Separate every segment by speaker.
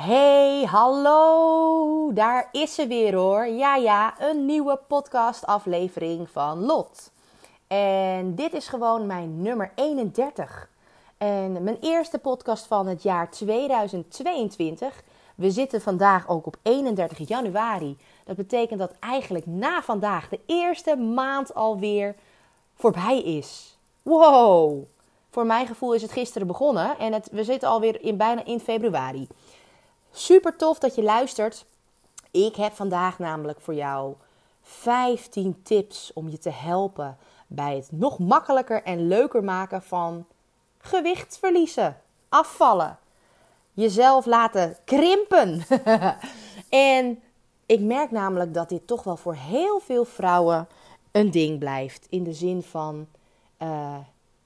Speaker 1: Hey, hallo! Daar is ze weer hoor. Ja, ja, een nieuwe podcastaflevering van Lot. En dit is gewoon mijn nummer 31. En mijn eerste podcast van het jaar 2022. We zitten vandaag ook op 31 januari. Dat betekent dat eigenlijk na vandaag de eerste maand alweer voorbij is. Wow! Voor mijn gevoel is het gisteren begonnen en het, we zitten alweer in, bijna in februari. Super tof dat je luistert. Ik heb vandaag namelijk voor jou 15 tips om je te helpen bij het nog makkelijker en leuker maken van gewicht verliezen, afvallen, jezelf laten krimpen. en ik merk namelijk dat dit toch wel voor heel veel vrouwen een ding blijft. In de zin van, uh,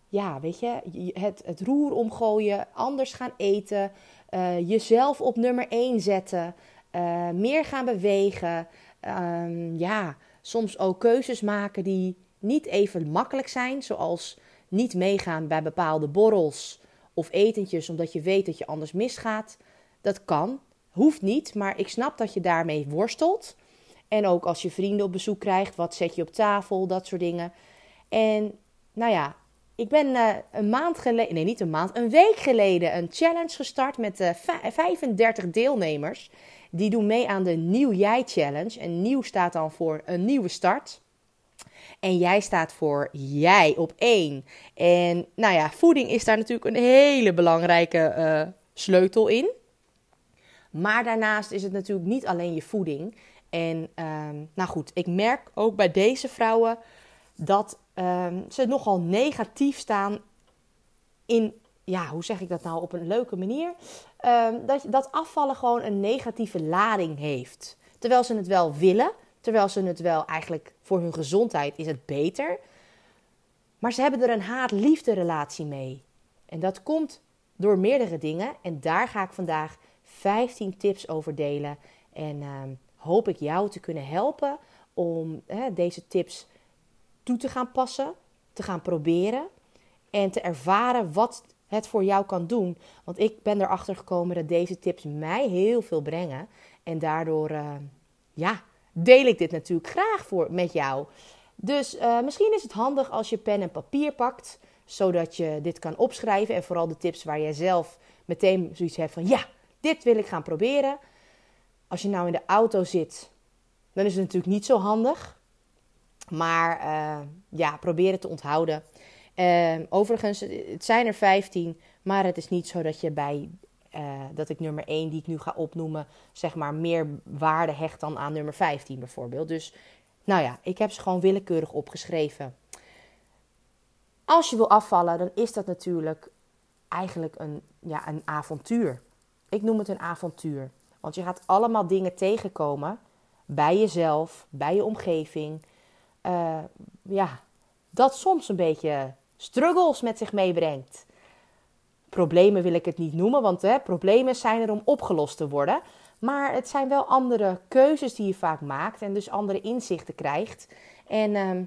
Speaker 1: ja, weet je, het, het roer omgooien, anders gaan eten, uh, jezelf op nummer 1 zetten, uh, meer gaan bewegen. Um, ja, soms ook keuzes maken die niet even makkelijk zijn, zoals niet meegaan bij bepaalde borrels of etentjes omdat je weet dat je anders misgaat. Dat kan, hoeft niet, maar ik snap dat je daarmee worstelt. En ook als je vrienden op bezoek krijgt, wat zet je op tafel, dat soort dingen. En nou ja, ik ben uh, een maand geleden, nee niet een maand, een week geleden een challenge gestart met uh, eh, 35 deelnemers. Die doen mee aan de Nieuw Jij Challenge. En nieuw staat dan voor een nieuwe start. En jij staat voor jij op één. En nou ja, voeding is daar natuurlijk een hele belangrijke uh, sleutel in. Maar daarnaast is het natuurlijk niet alleen je voeding. En ehm, nou goed, ik merk ook bij deze vrouwen dat um, ze nogal negatief staan in, ja, hoe zeg ik dat nou op een leuke manier? Um, dat, dat afvallen gewoon een negatieve lading heeft. Terwijl ze het wel willen, terwijl ze het wel eigenlijk voor hun gezondheid is het beter. Maar ze hebben er een haat-liefde relatie mee. En dat komt door meerdere dingen. En daar ga ik vandaag 15 tips over delen. En um, hoop ik jou te kunnen helpen om deze tips toe te gaan passen, te gaan proberen en te ervaren wat het voor jou kan doen. Want ik ben erachter gekomen dat deze tips mij heel veel brengen. En daardoor, uh, ja, deel ik dit natuurlijk graag voor, met jou. Dus uh, misschien is het handig als je pen en papier pakt, zodat je dit kan opschrijven. En vooral de tips waar jij zelf meteen zoiets hebt van, ja, dit wil ik gaan proberen. Als je nou in de auto zit, dan is het natuurlijk niet zo handig. Maar uh, ja, probeer het te onthouden. Uh, overigens, het zijn er 15, maar het is niet zo dat je bij uh, dat ik nummer 1 die ik nu ga opnoemen, zeg maar meer waarde hecht dan aan nummer 15 bijvoorbeeld. Dus nou ja, ik heb ze gewoon willekeurig opgeschreven. Als je wil afvallen, dan is dat natuurlijk eigenlijk een, ja, een avontuur. Ik noem het een avontuur. Want je gaat allemaal dingen tegenkomen bij jezelf, bij je omgeving, uh, ja, dat soms een beetje struggles met zich meebrengt. Problemen wil ik het niet noemen, want hè, problemen zijn er om opgelost te worden. Maar het zijn wel andere keuzes die je vaak maakt en dus andere inzichten krijgt. En uh,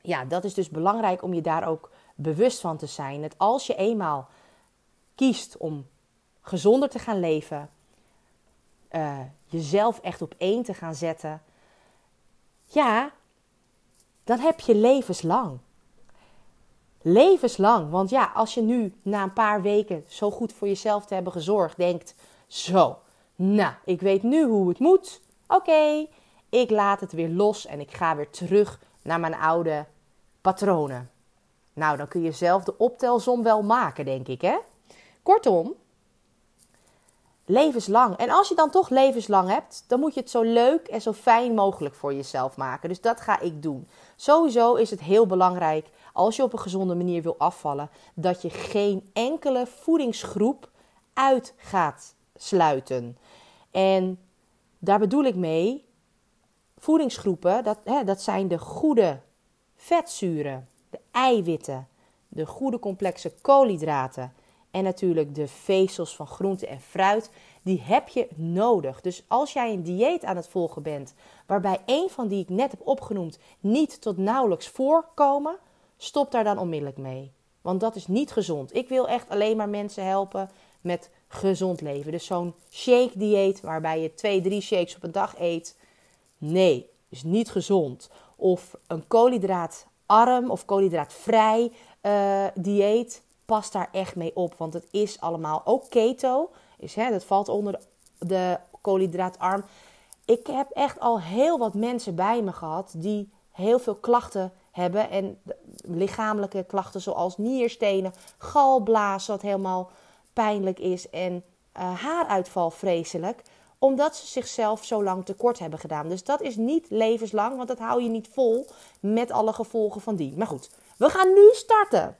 Speaker 1: ja, dat is dus belangrijk om je daar ook bewust van te zijn. Dat als je eenmaal kiest om gezonder te gaan leven, uh, jezelf echt op één te gaan zetten, ja, dan heb je levenslang. Levenslang. Want ja, als je nu na een paar weken zo goed voor jezelf te hebben gezorgd, denkt: Zo, nou, ik weet nu hoe het moet. Oké, ik laat het weer los en ik ga weer terug naar mijn oude patronen. Nou, dan kun je zelf de optelsom wel maken, denk ik, hè? Kortom, levenslang. En als je dan toch levenslang hebt, dan moet je het zo leuk en zo fijn mogelijk voor jezelf maken. Dus dat ga ik doen. Sowieso is het heel belangrijk, als je op een gezonde manier wil afvallen, dat je geen enkele voedingsgroep uit gaat sluiten. En daar bedoel ik mee, voedingsgroepen, dat, hè, dat zijn de goede vetzuren, de eiwitten, de goede complexe koolhydraten en natuurlijk de vezels van groente en fruit, die heb je nodig. Dus als jij een dieet aan het volgen bent, waarbij een van die ik net heb opgenoemd niet tot nauwelijks voorkomen, stop daar dan onmiddellijk mee. Want dat is niet gezond. Ik wil echt alleen maar mensen helpen met gezond leven. Dus zo'n shake dieet waarbij je twee, drie shakes op een dag eet. Nee, is niet gezond. Of een koolhydraatarm of koolhydraatvrij uh, dieet past daar echt mee op. Want het is allemaal ook keto. Is, hè, dat valt onder de, koolhydraatarm. Ik heb echt al heel wat mensen bij me gehad die heel veel klachten hebben. En lichamelijke klachten zoals nierstenen, galblazen, wat helemaal pijnlijk is. En uh, haaruitval vreselijk. Omdat ze zichzelf zo lang tekort hebben gedaan. Dus dat is niet levenslang, want dat hou je niet vol met alle gevolgen van die. Maar goed, we gaan nu starten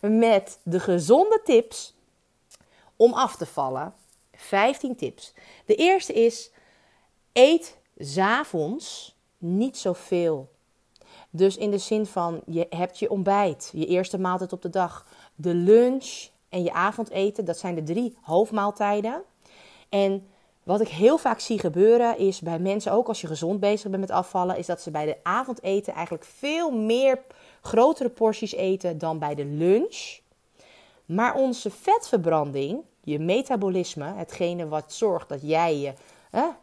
Speaker 1: met de gezonde tips om af te vallen. 15 tips. De eerste is: eet s'avonds niet zoveel. Dus in de zin van je hebt je ontbijt, je eerste maaltijd op de dag, de lunch en je avondeten. Dat zijn de drie hoofdmaaltijden. En wat ik heel vaak zie gebeuren is bij mensen, ook als je gezond bezig bent met afvallen, is dat ze bij de avondeten eigenlijk veel meer grotere porties eten dan bij de lunch. Maar onze vetverbranding, je metabolisme, hetgene wat zorgt dat jij je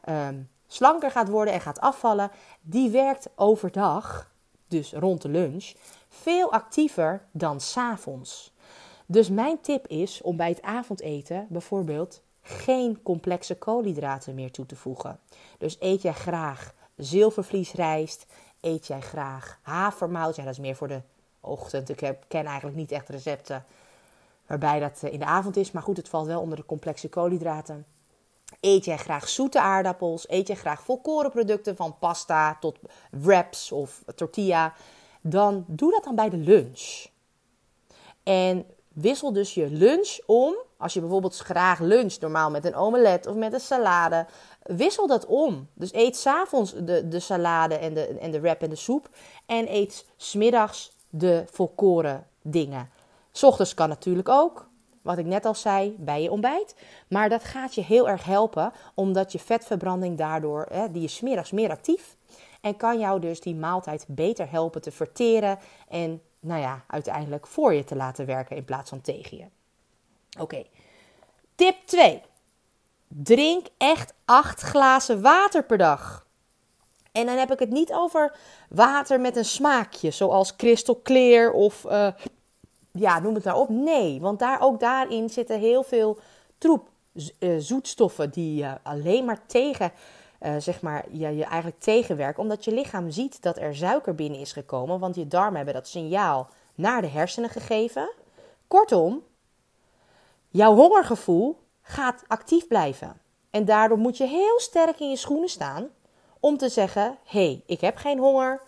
Speaker 1: eh, slanker gaat worden en gaat afvallen, die werkt overdag, dus rond de lunch, veel actiever dan s'avonds. Dus mijn tip is om bij het avondeten bijvoorbeeld geen complexe koolhydraten meer toe te voegen. Dus eet jij graag zilvervliesrijst, eet jij graag havermout. Ja, dat is meer voor de ochtend. Ik heb, ken eigenlijk niet echt recepten waarbij dat eh, in de avond is. Maar goed, het valt wel onder de complexe koolhydraten. Eet jij graag zoete aardappels? Eet jij graag volkorenproducten van pasta tot wraps of tortilla? Dan doe dat dan bij de lunch. En wissel dus je lunch om. Als je bijvoorbeeld graag lunch normaal met een omelet of met een salade. Wissel dat om. Dus eet s'avonds de, de salade en de, en de wrap en de soep. En eet smiddags de volkoren dingen. S ochtends kan natuurlijk ook. Wat ik net al zei, bij je ontbijt. Maar dat gaat je heel erg helpen, omdat je vetverbranding daardoor, hè, die is smiddags meer actief. En kan jou dus die maaltijd beter helpen te verteren. En nou ja, uiteindelijk voor je te laten werken in plaats van tegen je. Oké, tip 2. Drink echt 8 glazen water per dag. En dan heb ik het niet over water met een smaakje, zoals crystal clear of uh, ja, noem het maar op. Nee, want daar, ook daarin zitten heel veel troep, uh, zoetstoffen die je alleen maar tegen, uh, zeg maar, je, je eigenlijk tegenwerken. Omdat je lichaam ziet dat er suiker binnen is gekomen, want je darmen hebben dat signaal naar de hersenen gegeven. Kortom, jouw hongergevoel gaat actief blijven. En daardoor moet je heel sterk in je schoenen staan om te zeggen: hé, hey, ik heb geen honger.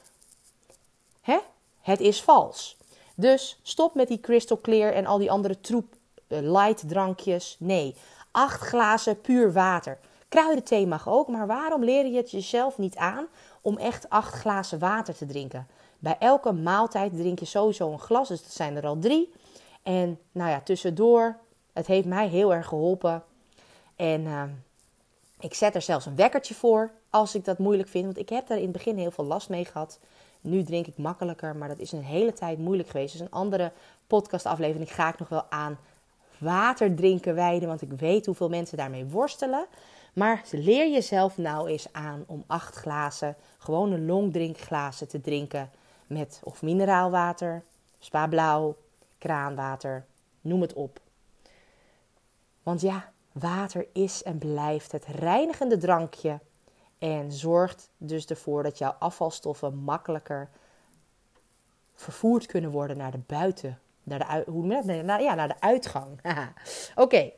Speaker 1: Hè? Het is vals. Dus stop met die crystal clear en al die andere troep uh, light drankjes. Nee, acht glazen puur water. Kruidenthee mag ook, maar waarom leer je het jezelf niet aan om echt acht glazen water te drinken? Bij elke maaltijd drink je sowieso een glas, dus dat zijn er al drie. En nou ja, tussendoor, het heeft mij heel erg geholpen. En uh, ik zet er zelfs een wekkertje voor als ik dat moeilijk vind. Want ik heb daar in het begin heel veel last mee gehad. Nu drink ik makkelijker, maar dat is een hele tijd moeilijk geweest. Dus een andere podcastaflevering ga ik nog wel aan water drinken wijden. Want ik weet hoeveel mensen daarmee worstelen. Maar leer jezelf nou eens aan om acht glazen, gewone longdrinkglazen te drinken. Met of mineraalwater, spa blauw, kraanwater, noem het op. Want ja, water is en blijft het reinigende drankje en zorgt dus ervoor dat jouw afvalstoffen makkelijker vervoerd kunnen worden naar de buiten. Naar de, hoe? Naar, ja, naar de uitgang. Oké.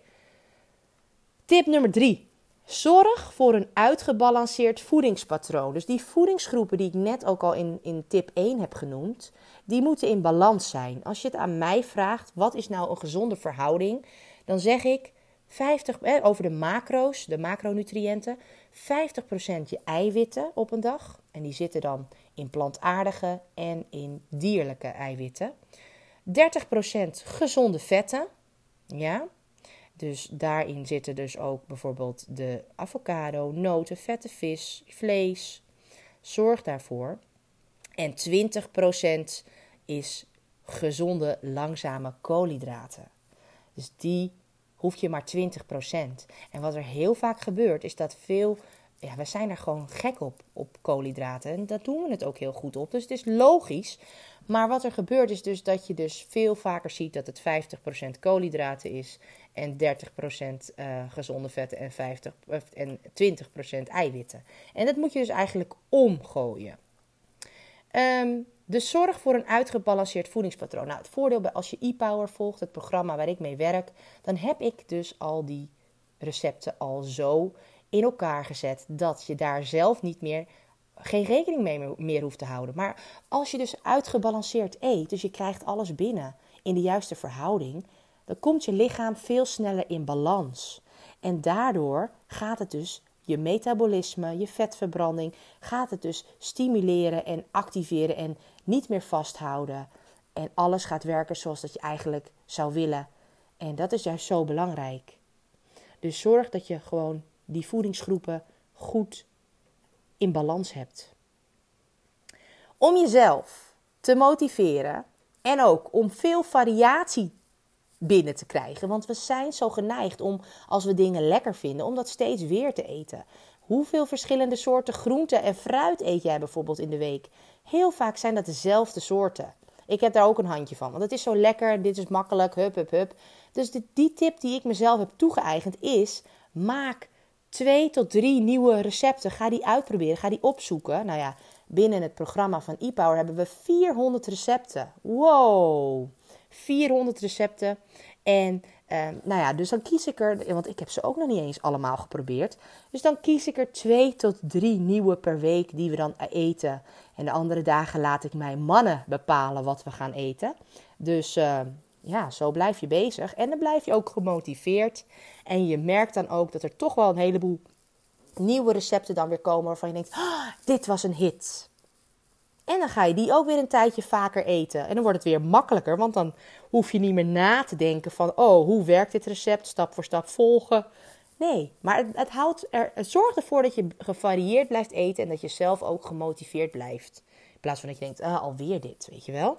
Speaker 1: Tip nummer drie. Zorg voor een uitgebalanceerd voedingspatroon. Dus die voedingsgroepen die ik net ook al in, in tip 1 heb genoemd, die moeten in balans zijn. Als je het aan mij vraagt, wat is nou een gezonde verhouding? Dan zeg ik 50, eh, over de macro's, de macronutriënten. 50% je eiwitten op een dag. En die zitten dan in plantaardige en in dierlijke eiwitten. 30% gezonde vetten. Ja. Dus daarin zitten dus ook bijvoorbeeld de avocado, noten, vette vis, vlees. Zorg daarvoor. En 20% is gezonde, langzame koolhydraten. Dus die hoef je maar 20%. En wat er heel vaak gebeurt, is dat veel. Ja, we zijn er gewoon gek op, op koolhydraten. En dat doen we het ook heel goed op. Dus het is logisch. Maar wat er gebeurt is dus dat je dus veel vaker ziet dat het 50% koolhydraten is en 30% uh, eh, gezonde vetten en, 50, en 20% eiwitten. En dat moet je dus eigenlijk omgooien. Dus zorg voor een uitgebalanceerd voedingspatroon. Nou, het voordeel bij als je e-power volgt, het programma waar ik mee werk, dan heb ik dus al die recepten al zo in elkaar gezet dat je daar zelf niet meer geen rekening mee meer hoeft te houden. Maar als je dus uitgebalanceerd eet, dus je krijgt alles binnen in de juiste verhouding, dan komt je lichaam veel sneller in balans. En daardoor gaat het dus je metabolisme, je vetverbranding, gaat het dus stimuleren en activeren en niet meer vasthouden. En alles gaat werken zoals dat je eigenlijk zou willen. En dat is juist zo belangrijk. Dus zorg dat je gewoon die voedingsgroepen goed in balans hebt. Om jezelf te motiveren en ook om veel variatie binnen te krijgen. Want we zijn zo geneigd om, als we dingen lekker vinden, om dat steeds weer te eten. Hoeveel verschillende soorten groenten en fruit eet jij bijvoorbeeld in de week? Heel vaak zijn dat dezelfde soorten. Ik heb daar ook een handje van, want het is zo lekker, dit is makkelijk, hup, hup, hup. Dus die tip die ik mezelf heb toegeëigend is: maak twee tot drie nieuwe recepten. Ga die uitproberen, ga die opzoeken. Nou ja, binnen het programma van ePower hebben we 400 recepten. Wow! 400 recepten. En ehm, nou ja, dus dan kies ik er, want ik heb ze ook nog niet eens allemaal geprobeerd. Dus dan kies ik er twee tot drie nieuwe per week die we dan eten. En de andere dagen laat ik mijn mannen bepalen wat we gaan eten. Dus ehm, ja, zo blijf je bezig. En dan blijf je ook gemotiveerd. En je merkt dan ook dat er toch wel een heleboel nieuwe recepten dan weer komen waarvan je denkt: ah, dit was een hit. En dan ga je die ook weer een tijdje vaker eten. En dan wordt het weer makkelijker, want dan hoef je niet meer na te denken van, oh, hoe werkt dit recept? Stap voor stap volgen. Nee, maar het, het, houdt er, het zorgt ervoor dat je gevarieerd blijft eten en dat je zelf ook gemotiveerd blijft. In plaats van dat je denkt, ah, alweer dit, weet je wel.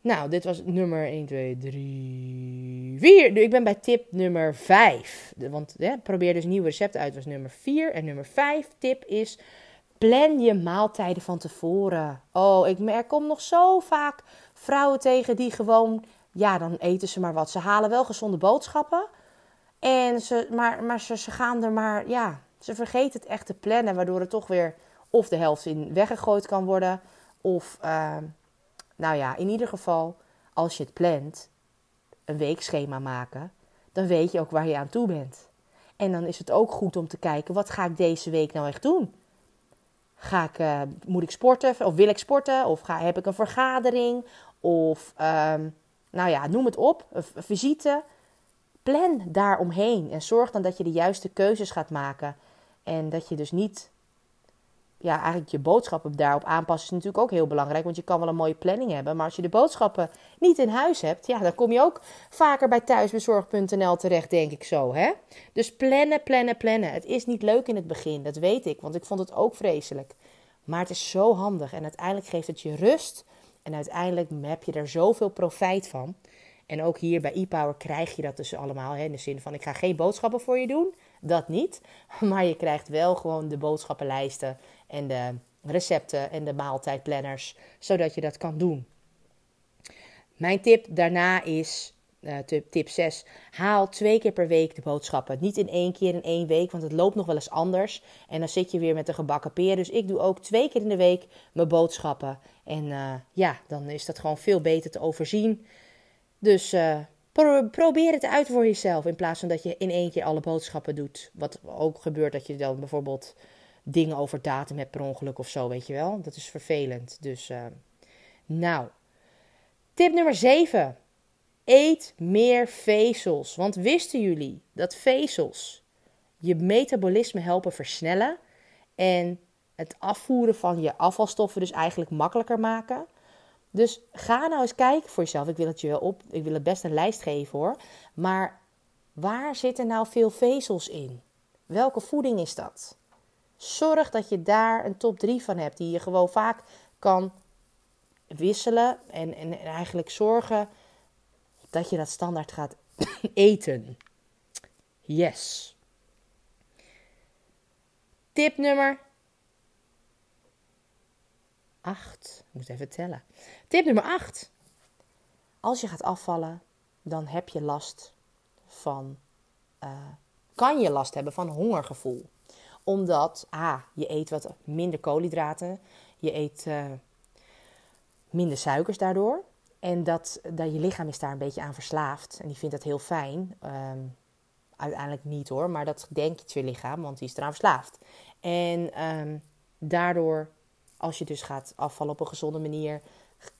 Speaker 1: Nou, dit was nummer 1, 2, 3, 4. Ik ben bij tip nummer 5. Want probeer dus nieuwe recepten uit, was nummer 4. En nummer 5 tip is Plan je maaltijden van tevoren. Oh, ik merk kom nog zo vaak vrouwen tegen die gewoon, ja, dan eten ze maar wat. Ze halen wel gezonde boodschappen. En ze, maar, maar ze, ze gaan er maar, ja, ze vergeten het echt te plannen, waardoor het toch weer of de helft in weggegooid kan worden. Of, uh, nou ja, in ieder geval, als je het plant, een weekschema maken, dan weet je ook waar je aan toe bent. En dan is het ook goed om te kijken, wat ga ik deze week nou echt doen? Ga ik, uh, moet ik sporten of wil ik sporten? Of ga, heb ik een vergadering? Of um, nou ja, noem het op, een visite. Plan daaromheen en zorg dan dat je de juiste keuzes gaat maken. En dat je dus niet ja, eigenlijk je boodschappen daarop aanpassen is natuurlijk ook heel belangrijk. Want je kan wel een mooie planning hebben. Maar als je de boodschappen niet in huis hebt, ja, dan kom je ook vaker bij thuisbezorg.nl terecht, denk ik zo. Hè? Dus plannen, plannen, plannen. Het is niet leuk in het begin, dat weet ik. Want ik vond het ook vreselijk. Maar het is zo handig. En uiteindelijk geeft het je rust. En uiteindelijk heb je er zoveel profijt van. En ook hier bij ePower krijg je dat dus allemaal. Hè, in de zin van, ik ga geen boodschappen voor je doen. Dat niet. Maar je krijgt wel gewoon de boodschappenlijsten en de recepten en de maaltijdplanners, zodat je dat kan doen. Mijn tip daarna is, uh, tip 6, haal twee keer per week de boodschappen. Niet in één keer in één week, want het loopt nog wel eens anders. En dan zit je weer met de gebakken peer. Dus ik doe ook twee keer in de week mijn boodschappen. En uh, ja, dan is dat gewoon veel beter te overzien. Dus uh, probeer het uit voor jezelf. In plaats van dat je in één keer alle boodschappen doet. Wat ook gebeurt dat je dan bijvoorbeeld dingen over datum hebt per ongeluk of zo, weet je wel. Dat is vervelend. Dus, uh, nou. Tip nummer 7. Eet meer vezels. Want wisten jullie dat vezels je metabolisme helpen versnellen en het afvoeren van je afvalstoffen dus eigenlijk makkelijker maken? Dus ga nou eens kijken voor jezelf. Ik wil het je op. Ik wil het best een lijst geven hoor. Maar waar zitten nou veel vezels in? Welke voeding is dat? Zorg dat je daar een top 3 van hebt, die je gewoon vaak kan wisselen. En, en, eigenlijk zorgen dat je dat standaard gaat eten. Yes. Tip nummer 8. Ik moet even tellen. Tip nummer 8. Als je gaat afvallen, dan heb je last van. Uh, kan je last hebben van hongergevoel. Omdat, ah, je eet wat minder koolhydraten. Je eet uh, minder suikers daardoor. En dat, dat je lichaam is daar een beetje aan verslaafd. En die vindt dat heel fijn. Um, uiteindelijk niet hoor, maar dat denkt je lichaam, want die is eraan verslaafd. En um, daardoor, als je dus gaat afvallen op een gezonde manier,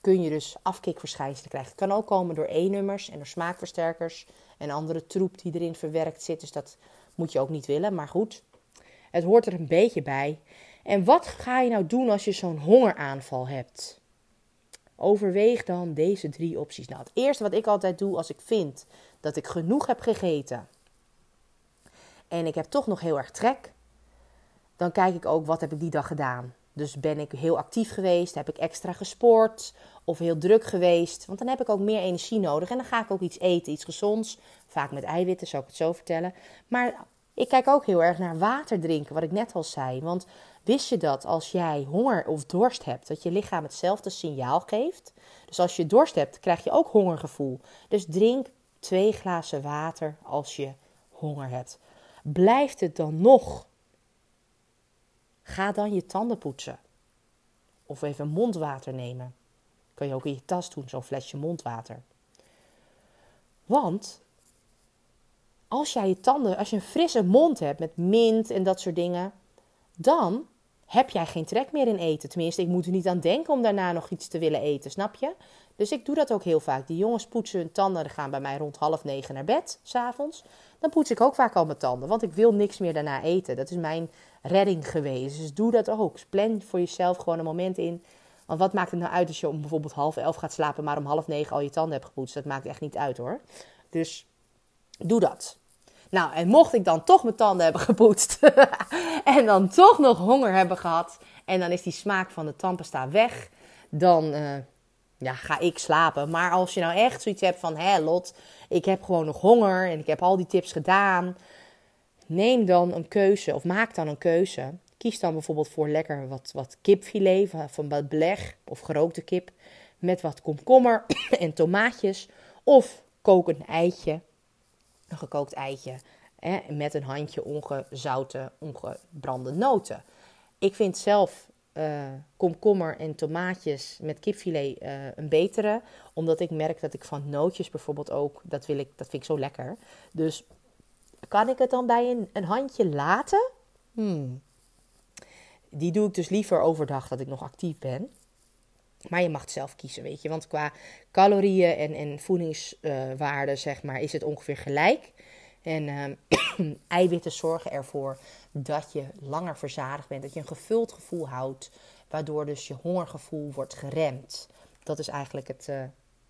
Speaker 1: kun je dus afkikverschijnselen krijgen. Het kan ook komen door E-nummers en door smaakversterkers en andere troep die erin verwerkt zit. Dus dat moet je ook niet willen. Maar goed, het hoort er een beetje bij. En wat ga je nou doen als je zo'n hongeraanval hebt? Overweeg dan deze drie opties. Nou, het eerste wat ik altijd doe als ik vind dat ik genoeg heb gegeten en ik heb toch nog heel erg trek, dan kijk ik ook wat heb ik die dag gedaan. Dus ben ik heel actief geweest, heb ik extra gesport of heel druk geweest, want dan heb ik ook meer energie nodig en dan ga ik ook iets eten, iets gezonds, vaak met eiwitten, zou ik het zo vertellen. Maar ik kijk ook heel erg naar water drinken, wat ik net al zei, want wist je dat als jij honger of dorst hebt, dat je lichaam hetzelfde signaal geeft? Dus als je dorst hebt, krijg je ook hongergevoel. Dus drink twee glazen water als je honger hebt. Blijft het dan nog? Ga dan je tanden poetsen. Of even mondwater nemen. Kan je ook in je tas doen, zo'n flesje mondwater. Want als jij je tanden, als je een frisse mond hebt met mint en dat soort dingen, dan heb jij geen trek meer in eten. Tenminste, ik moet er niet aan denken om daarna nog iets te willen eten, snap je? Dus ik doe dat ook heel vaak. Die jongens poetsen hun tanden, die gaan bij mij rond half negen naar bed, s'avonds. Dan poets ik ook vaak al mijn tanden, want ik wil niks meer daarna eten. Dat is mijn redding geweest. Dus doe dat ook. Dus plan voor jezelf gewoon een moment in. Want wat maakt het nou uit als je om bijvoorbeeld half elf gaat slapen, maar om half negen al je tanden hebt gepoetst? Dat maakt echt niet uit hoor. Dus doe dat. Nou, en mocht ik dan toch mijn tanden hebben gepoetst en dan toch nog honger hebben gehad en dan is die smaak van de tandpasta weg, dan uh, ja, ga ik slapen. Maar als je nou echt zoiets hebt van, hé Lot, ik heb gewoon nog honger en ik heb al die tips gedaan, neem dan een keuze of maak dan een keuze. Kies dan bijvoorbeeld voor lekker wat, wat kipfilet van wat beleg of gerookte kip met wat komkommer en tomaatjes. Of kook een eitje een gekookt eitje hè, met een handje ongezouten, ongebrande noten. Ik vind zelf uh, komkommer en tomaatjes met kipfilet uh, een betere, omdat ik merk dat ik van nootjes bijvoorbeeld ook, dat, wil ik, dat vind ik zo lekker. Dus kan ik het dan bij een, een handje laten? Hmm. Die doe ik dus liever overdag dat ik nog actief ben. Maar je mag het zelf kiezen, weet je. Want qua calorieën en, en voedingswaarde, zeg maar, is het ongeveer gelijk. En uh, eiwitten zorgen ervoor dat je langer verzadigd bent. Dat je een gevuld gevoel houdt. Waardoor dus je hongergevoel wordt geremd. Dat is eigenlijk het, uh,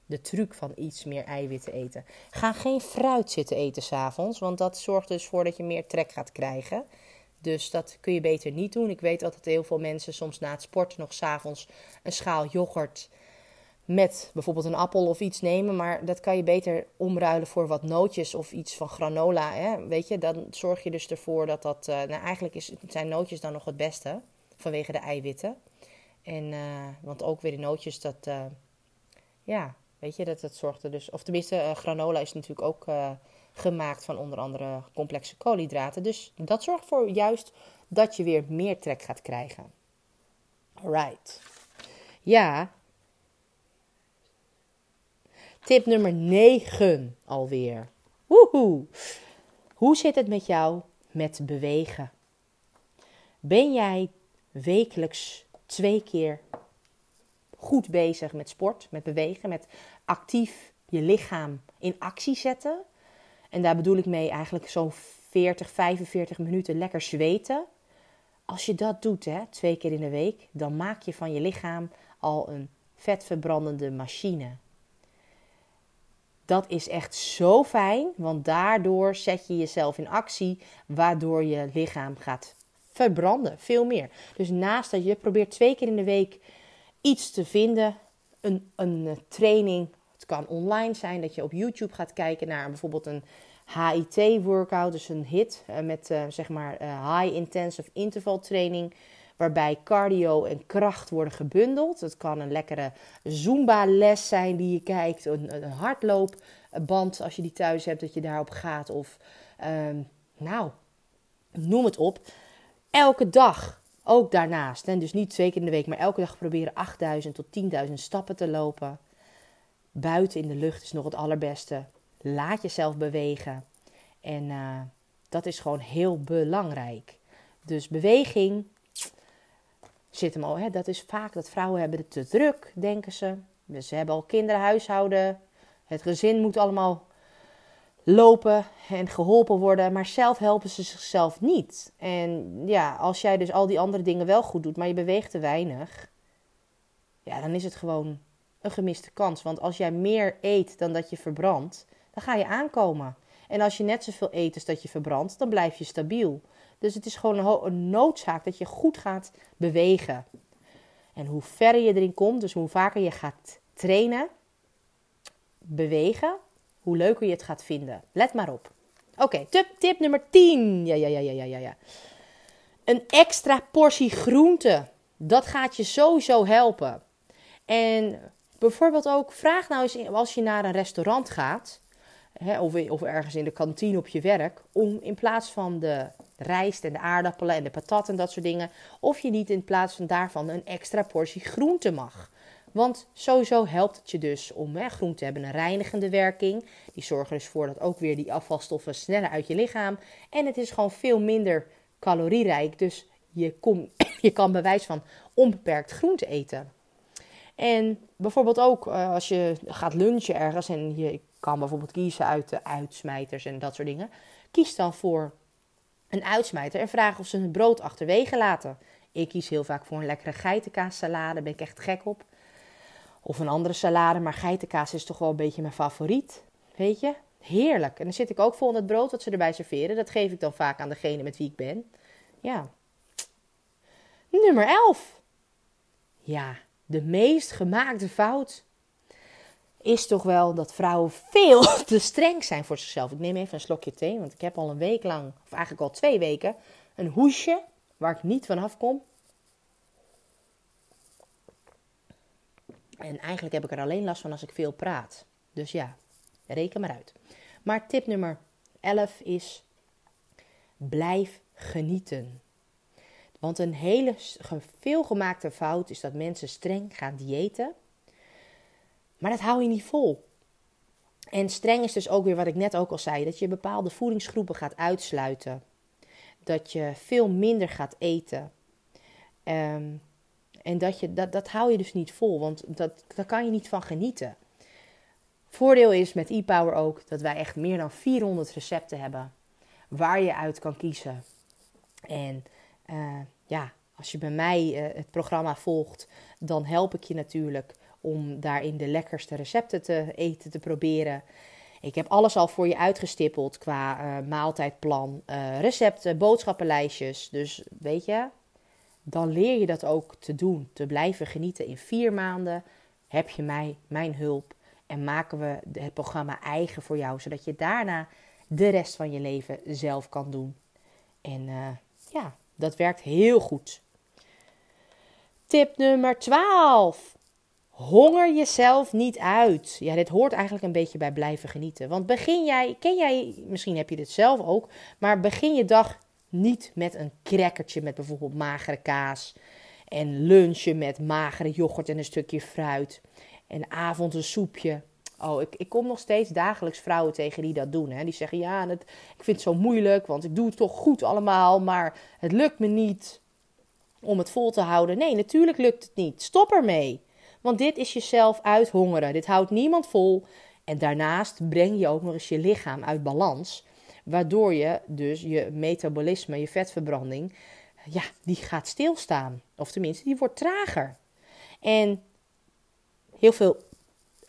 Speaker 1: de truc van iets meer eiwitten eten. Ga geen fruit zitten eten s'avonds. Want dat zorgt dus voor dat je meer trek gaat krijgen. Dus dat kun je beter niet doen. Ik weet dat heel veel mensen soms na het sporten nog s'avonds een schaal yoghurt met bijvoorbeeld een appel of iets nemen. Maar dat kan je beter omruilen voor wat nootjes of iets van granola. Hè? Weet je, dan zorg je dus ervoor dat dat... Uh, nou, eigenlijk is, zijn nootjes dan nog het beste vanwege de eiwitten. En, uh, want ook weer de nootjes, dat... Uh, ja, weet je, dat, dat zorgt er dus... Of tenminste, granola is natuurlijk ook gemaakt van onder andere complexe koolhydraten. Dus dat zorgt voor juist dat je weer meer trek gaat krijgen. Alright. Ja. Tip nummer 9 alweer. Woehoe. Hoe zit het met jou met bewegen? Ben jij wekelijks twee keer goed bezig met sport, met bewegen, met actief je lichaam in actie zetten? En daar bedoel ik mee eigenlijk zo'n 40, 45 minuten lekker zweten. Als je dat doet, hè, twee keer in de week, dan maak je van je lichaam al een vetverbrandende machine. Dat is echt zo fijn, want daardoor zet je jezelf in actie, waardoor je lichaam gaat verbranden, veel meer. Dus naast dat je probeert twee keer in de week iets te vinden, een, een training, kan online zijn dat je op YouTube gaat kijken naar bijvoorbeeld een HIT-workout, dus een HIT met zeg maar High Intensive Interval Training waarbij cardio en kracht worden gebundeld. Het kan een lekkere Zumba-les zijn die je kijkt, een, een hardloopband als je die thuis hebt, dat je daarop gaat. Of, ehm, nou, noem het op. Elke dag, ook daarnaast, en dus niet twee keer in de week, maar elke dag proberen 8000 tot 10.000 stappen te lopen. Buiten in de lucht is nog het allerbeste. Laat jezelf bewegen. En uh, dat is gewoon heel belangrijk. Dus beweging, zit hem al. Hè? Dat is vaak dat vrouwen hebben het te druk, denken ze. Dus ze hebben al kinderen, huishouden. Het gezin moet allemaal lopen en geholpen worden. Maar zelf helpen ze zichzelf niet. En ja, als jij dus al die andere dingen wel goed doet, maar je beweegt te weinig. Ja, dan is het gewoon een gemiste kans. Want als jij meer eet dan dat je verbrandt, dan ga je aankomen. En als je net zoveel eet als dat je verbrandt, dan blijf je stabiel. Dus het is gewoon een, noodzaak dat je goed gaat bewegen. En hoe verder je erin komt, dus hoe vaker je gaat trainen, bewegen, hoe leuker je het gaat vinden. Let maar op. Oké, tip, tip nummer 10. Ja, ja, ja, ja, ja, ja. Een extra portie groente. Dat gaat je sowieso helpen. En bijvoorbeeld ook, vraag nou eens als je naar een restaurant gaat, hè, of, of ergens in de kantine op je werk, om in plaats van de rijst en de aardappelen en de patat en dat soort dingen. Of je niet in plaats van daarvan een extra portie groente mag. Want sowieso helpt het je dus om hè, groenten hebben een reinigende werking. Die zorgen dus voor dat ook weer die afvalstoffen sneller uit je lichaam. En het is gewoon veel minder calorierijk. Dus je, je kan bewijs van onbeperkt groente eten. En bijvoorbeeld ook uh, als je gaat lunchen ergens en je kan bijvoorbeeld kiezen uit de uitsmijters en dat soort dingen. Kies dan voor een uitsmijter en vraag of ze hun brood achterwege laten. Ik kies heel vaak voor een lekkere geitenkaassalade, daar ben ik echt gek op. Of een andere salade, maar geitenkaas is toch wel een beetje mijn favoriet. Weet je? Heerlijk. En dan zit ik ook vol in het brood wat ze erbij serveren. Dat geef ik dan vaak aan degene met wie ik ben. Ja. Nummer 11. Ja, de meest gemaakte fout is toch wel dat vrouwen veel te streng zijn voor zichzelf. Ik neem even een slokje thee, want ik heb al een week lang, of eigenlijk al twee weken, een hoesje waar ik niet vanaf kom. En eigenlijk heb ik er alleen last van als ik veel praat. Dus ja, reken maar uit. Maar tip nummer 11 is: blijf genieten. Want een hele veelgemaakte fout is dat mensen streng gaan diëten maar dat hou je niet vol. En streng is dus ook weer wat ik net ook al zei: dat je bepaalde voedingsgroepen gaat uitsluiten. Dat je veel minder gaat eten. Ehm, en dat, je, dat, dat hou je dus niet vol, want dat, daar kan je niet van genieten. Voordeel is met e-Power ook dat wij echt meer dan 400 recepten hebben waar je uit kan kiezen. En ja, als je bij mij uh, het programma volgt, dan help ik je natuurlijk om daarin de lekkerste recepten te eten te proberen. Ik heb alles al voor je uitgestippeld qua uh, maaltijdplan, recepten, boodschappenlijstjes. Dus weet je, dan leer je dat ook te doen, te blijven genieten. In vier maanden heb je mij, mijn hulp en maken we het programma eigen voor jou, zodat je daarna de rest van je leven zelf kan doen. En ja, dat werkt heel goed. Tip nummer 12. Honger jezelf niet uit. Ja, dit hoort eigenlijk een beetje bij blijven genieten. Want begin jij, ken jij, misschien heb je dit zelf ook, maar begin je dag niet met een crackertje met bijvoorbeeld magere kaas. En lunchen met magere yoghurt en een stukje fruit. En avond een soepje. Oh, ik, ik kom nog steeds dagelijks vrouwen tegen die dat doen. Hè. Die zeggen, ja, het, ik vind het zo moeilijk, want ik doe het toch goed allemaal, maar het lukt me niet om het vol te houden. Nee, natuurlijk lukt het niet. Stop ermee. Want dit is jezelf uithongeren. Dit houdt niemand vol. En daarnaast breng je ook nog eens je lichaam uit balans. Waardoor je dus je metabolisme, je vetverbranding, ja, die gaat stilstaan. Of tenminste, die wordt trager. En heel veel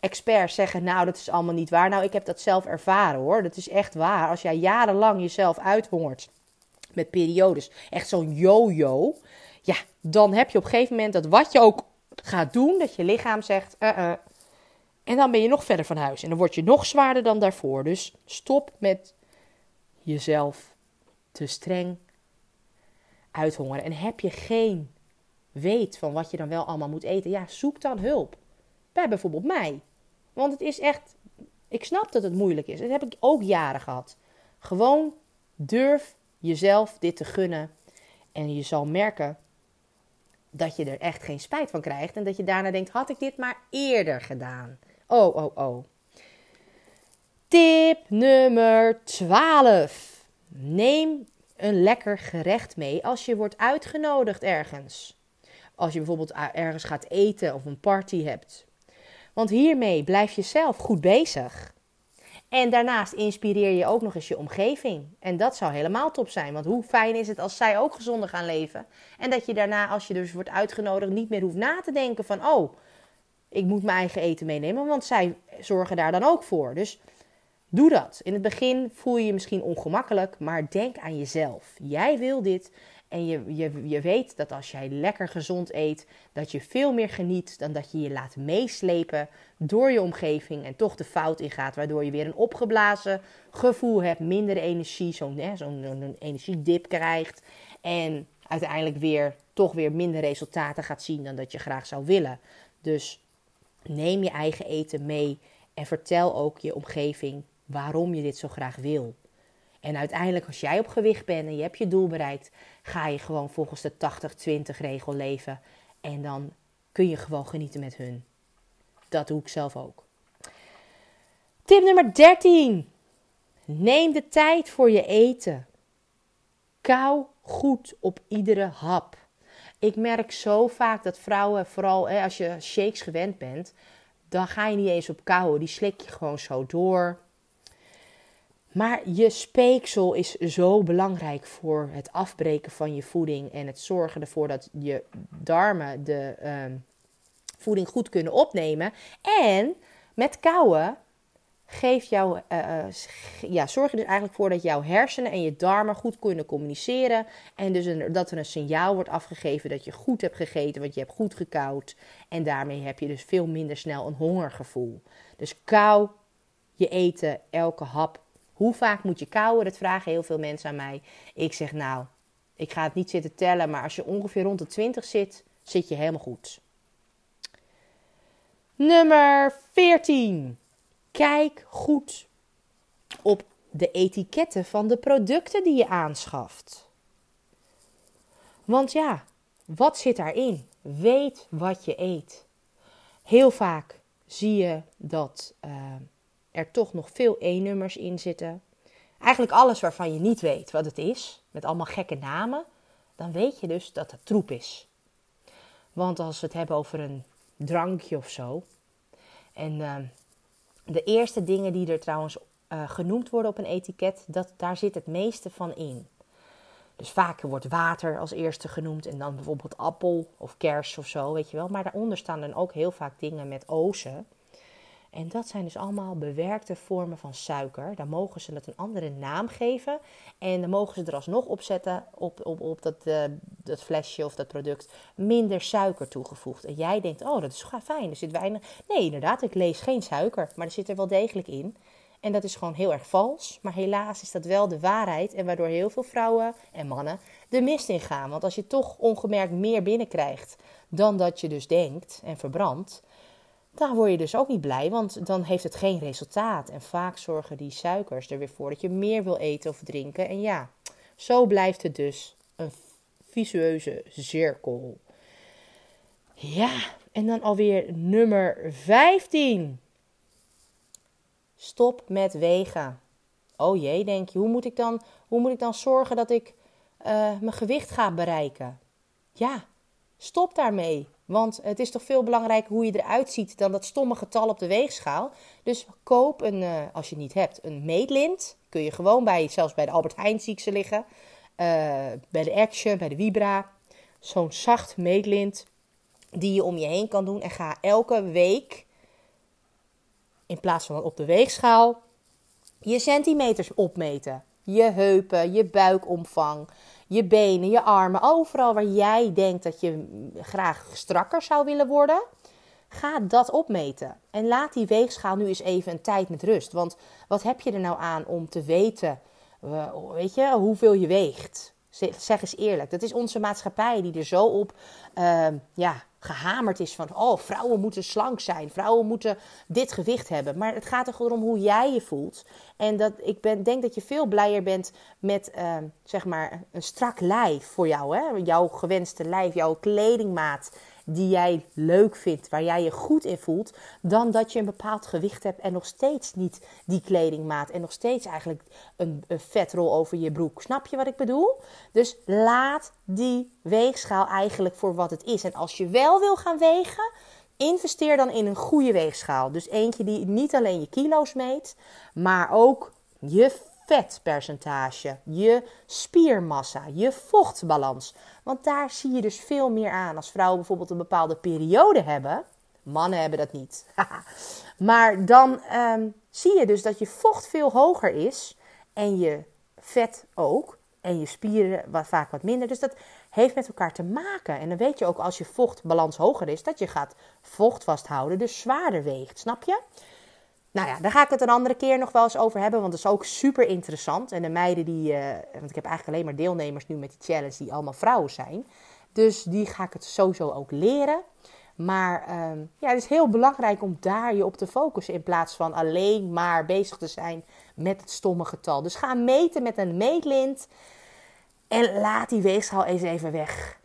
Speaker 1: experts zeggen, nou, dat is allemaal niet waar. Nou, ik heb dat zelf ervaren hoor. Dat is echt waar. Als jij jarenlang jezelf uithongert met periodes, echt zo'n yo-yo, ja, dan heb je op een gegeven moment dat wat je ook gaat doen, dat je lichaam zegt: uh, uh, En dan ben je nog verder van huis. En dan word je nog zwaarder dan daarvoor. Dus stop met jezelf te streng uithongeren. En heb je geen weet van wat je dan wel allemaal moet eten, ja, zoek dan hulp. Bij bijvoorbeeld mij. Want het is echt, ik snap dat het moeilijk is. Dat heb ik ook jaren gehad. Gewoon durf jezelf dit te gunnen. En je zal merken dat je er echt geen spijt van krijgt. En dat je daarna denkt: had ik dit maar eerder gedaan? Oh, oh, oh. Tip nummer 12. Neem een lekker gerecht mee als je wordt uitgenodigd ergens. Als je bijvoorbeeld ergens gaat eten of een party hebt. Want hiermee blijf je zelf goed bezig. En daarnaast inspireer je ook nog eens je omgeving. En dat zou helemaal top zijn. Want hoe fijn is het als zij ook gezonder gaan leven. En dat je daarna, als je dus wordt uitgenodigd, niet meer hoeft na te denken van... oh, ik moet mijn eigen eten meenemen. Want zij zorgen daar dan ook voor. Dus doe dat. In het begin voel je je misschien ongemakkelijk, maar denk aan jezelf. Jij wil dit. En je, je, je weet dat als jij lekker gezond eet, dat je veel meer geniet dan dat je je laat meeslepen door je omgeving en toch de fout ingaat, waardoor je weer een opgeblazen gevoel hebt, minder energie, zo'n zo'n energiedip krijgt en uiteindelijk weer toch weer minder resultaten gaat zien dan dat je graag zou willen. Dus neem je eigen eten mee en vertel ook je omgeving waarom je dit zo graag wil. En uiteindelijk, als jij op gewicht bent en je hebt je doel bereikt, ga je gewoon volgens de 80-20 regel leven. En dan kun je gewoon genieten met hun. Dat doe ik zelf ook. Tip nummer 13. Neem de tijd voor je eten. Kou goed op iedere hap. Ik merk zo vaak dat vrouwen, vooral hè, als je shakes gewend bent, dan ga je niet eens op kauwen. Die slik je gewoon zo door. Maar je speeksel is zo belangrijk voor het afbreken van je voeding en het zorgen ervoor dat je darmen de uh, voeding goed kunnen opnemen. En met kauwen geeft jou, uh, ja, zorg je er eigenlijk voor dat jouw hersenen en je darmen goed kunnen communiceren. En dus dat er een signaal wordt afgegeven dat je goed hebt gegeten, want je hebt goed gekauwd. En daarmee heb je dus veel minder snel een hongergevoel. Dus kou je eten, elke hap hoe vaak moet je kauwen? Dat vragen heel veel mensen aan mij. Ik zeg nou, ik ga het niet zitten tellen, maar als je ongeveer rond de 20 zit, zit je helemaal goed. Nummer 14. Kijk goed op de etiketten van de producten die je aanschaft. Want ja, wat zit daarin? Weet wat je eet. Heel vaak zie je dat uh, er toch nog veel E-nummers in zitten. Eigenlijk alles waarvan je niet weet wat het is, met allemaal gekke namen, dan weet je dus dat het troep is. Want als we het hebben over een drankje of zo. En uh, de eerste dingen die er trouwens uh, genoemd worden op een etiket, dat, daar zit het meeste van in. Dus vaak wordt water als eerste genoemd en dan bijvoorbeeld appel of kers of zo, weet je wel. Maar daaronder staan dan ook heel vaak dingen met ozen. En dat zijn dus allemaal bewerkte vormen van suiker. Dan mogen ze het een andere naam geven. En dan mogen ze er alsnog op zetten op, op, op dat, uh, dat flesje of dat product minder suiker toegevoegd. En jij denkt, oh dat is fijn, er zit weinig... Nee, inderdaad, ik lees geen suiker, maar er zit er wel degelijk in. En dat is gewoon heel erg vals. Maar helaas is dat wel de waarheid. En waardoor heel veel vrouwen en mannen de mist in gaan. Want als je toch ongemerkt meer binnenkrijgt dan dat je dus denkt en verbrandt daar word je dus ook niet blij, want dan heeft het geen resultaat. En vaak zorgen die suikers er weer voor dat je meer wil eten of drinken. En ja, zo blijft het dus een visueuze cirkel. Ja, en dan alweer nummer 15. Stop met wegen. Oh jee, denk je, hoe moet ik dan, hoe moet ik dan zorgen dat ik uh, mijn gewicht ga bereiken? Ja, stop daarmee. Want het is toch veel belangrijker hoe je eruit ziet dan dat stomme getal op de weegschaal. Dus koop een, uh, als je niet hebt, een meetlint. Kun je gewoon bij, zelfs bij de Albert Heijn zie ik ze liggen. Uh, bij de Action, bij de Vibra. Zo'n zacht meetlint die je om je heen kan doen. En ga elke week, in plaats van op de weegschaal, je centimeters opmeten. Je heupen, je buikomvang, je benen, je armen, overal waar jij denkt dat je graag strakker zou willen worden. Ga dat opmeten. En laat die weegschaal nu eens even een tijd met rust. Want wat heb je er nou aan om te weten, uh, weet je, hoeveel je weegt? Zeg eens eerlijk. Dat is onze maatschappij die er zo op uh, ja, gehamerd is van... oh, vrouwen moeten slank zijn. Vrouwen moeten dit gewicht hebben. Maar het gaat er gewoon om hoe jij je voelt. En dat, ik ben, denk dat je veel blijer bent met uh, zeg maar een strak lijf voor jou. Hè? Jouw gewenste lijf, jouw kledingmaat die jij leuk vindt, waar jij je goed in voelt, dan dat je een bepaald gewicht hebt en nog steeds niet die kledingmaat en nog steeds eigenlijk een, een vetrol over je broek. Snap je wat ik bedoel? Dus laat die weegschaal eigenlijk voor wat het is. En als je wel wil gaan wegen, investeer dan in een goede weegschaal. Dus eentje die niet alleen je kilo's meet, maar ook je vetpercentage, je spiermassa, je vochtbalans. Want daar zie je dus veel meer aan. Als vrouwen bijvoorbeeld een bepaalde periode hebben, mannen hebben dat niet. maar dan ehm, zie je dus dat je vocht veel hoger is en je vet ook. En je spieren wat, vaak wat minder. Dus dat heeft met elkaar te maken. En dan weet je ook als je vochtbalans hoger is, dat je gaat vocht vasthouden, dus zwaarder weegt. Snap je? Nou ja, daar ga ik het een andere keer nog wel eens over hebben, want dat is ook super interessant. En de meiden die, uh, want ik heb eigenlijk alleen maar deelnemers nu met die challenge die allemaal vrouwen zijn. Dus die ga ik het sowieso ook leren. Maar uh, ja, het is heel belangrijk om daar je op te focussen in plaats van alleen maar bezig te zijn met het stomme getal. Dus ga meten met een meetlint en laat die weegschaal eens even weg.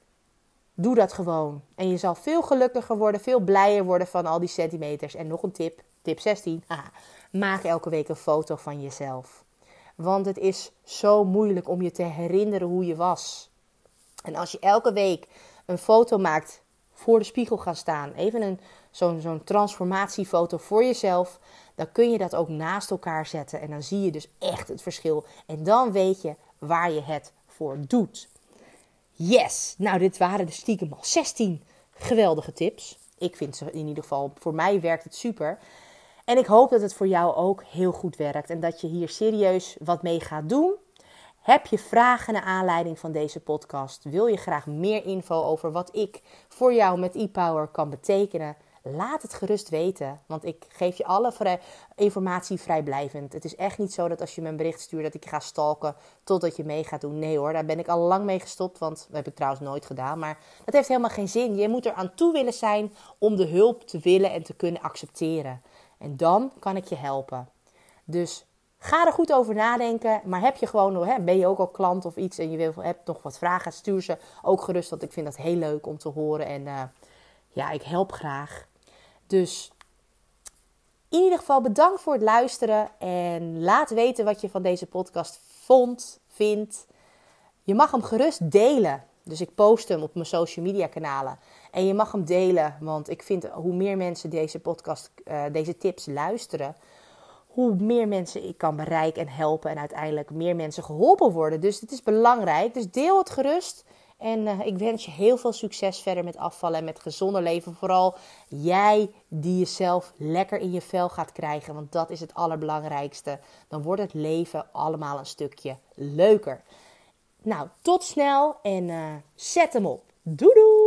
Speaker 1: Doe dat gewoon. En je zal veel gelukkiger worden, veel blijer worden van al die centimeters. En nog een tip, tip 16. maak elke week een foto van jezelf. Want het is zo moeilijk om je te herinneren hoe je was. En als je elke week een foto maakt, voor de spiegel gaan staan, even een, zo'n, zo'n transformatiefoto voor jezelf, dan kun je dat ook naast elkaar zetten. En dan zie je dus echt het verschil. En dan weet je waar je het voor doet. Yes! Nou, dit waren de stiekem al 16 geweldige tips. Ik vind ze in ieder geval, voor mij werkt het super. En ik hoop dat het voor jou ook heel goed werkt en dat je hier serieus wat mee gaat doen. Heb je vragen naar aanleiding van deze podcast? Wil je graag meer info over wat ik voor jou met e-power kan betekenen? Laat het gerust weten, want ik geef je alle informatie vrijblijvend. Het is echt niet zo dat als je me een bericht stuurt dat ik ga stalken totdat je mee gaat doen. Nee hoor, daar ben ik al lang mee gestopt, want dat heb ik trouwens nooit gedaan. Maar dat heeft helemaal geen zin. Je moet er aan toe willen zijn om de hulp te willen en te kunnen accepteren. En dan kan ik je helpen. Dus ga er goed over nadenken. Maar heb je gewoon, ben je ook al klant of iets en je wil, hebt nog wat vragen, stuur ze ook gerust. Want ik vind dat heel leuk om te horen. En uh, ja, ik help graag. Dus in ieder geval bedankt voor het luisteren. En laat weten wat je van deze podcast vond, vindt. Je mag hem gerust delen. Dus ik post hem op mijn social media kanalen. En je mag hem delen, want ik vind hoe meer mensen deze podcast, uh, deze tips luisteren, hoe meer mensen ik kan bereiken en helpen en uiteindelijk meer mensen geholpen worden. Dus het is belangrijk. Dus deel het gerust. En uh, ik wens je heel veel succes verder met afvallen en met gezonder leven. Vooral jij die jezelf lekker in je vel gaat krijgen, want dat is het allerbelangrijkste. Dan wordt het leven allemaal een stukje leuker. Nou, tot snel en uh, zet hem op. Doei doei!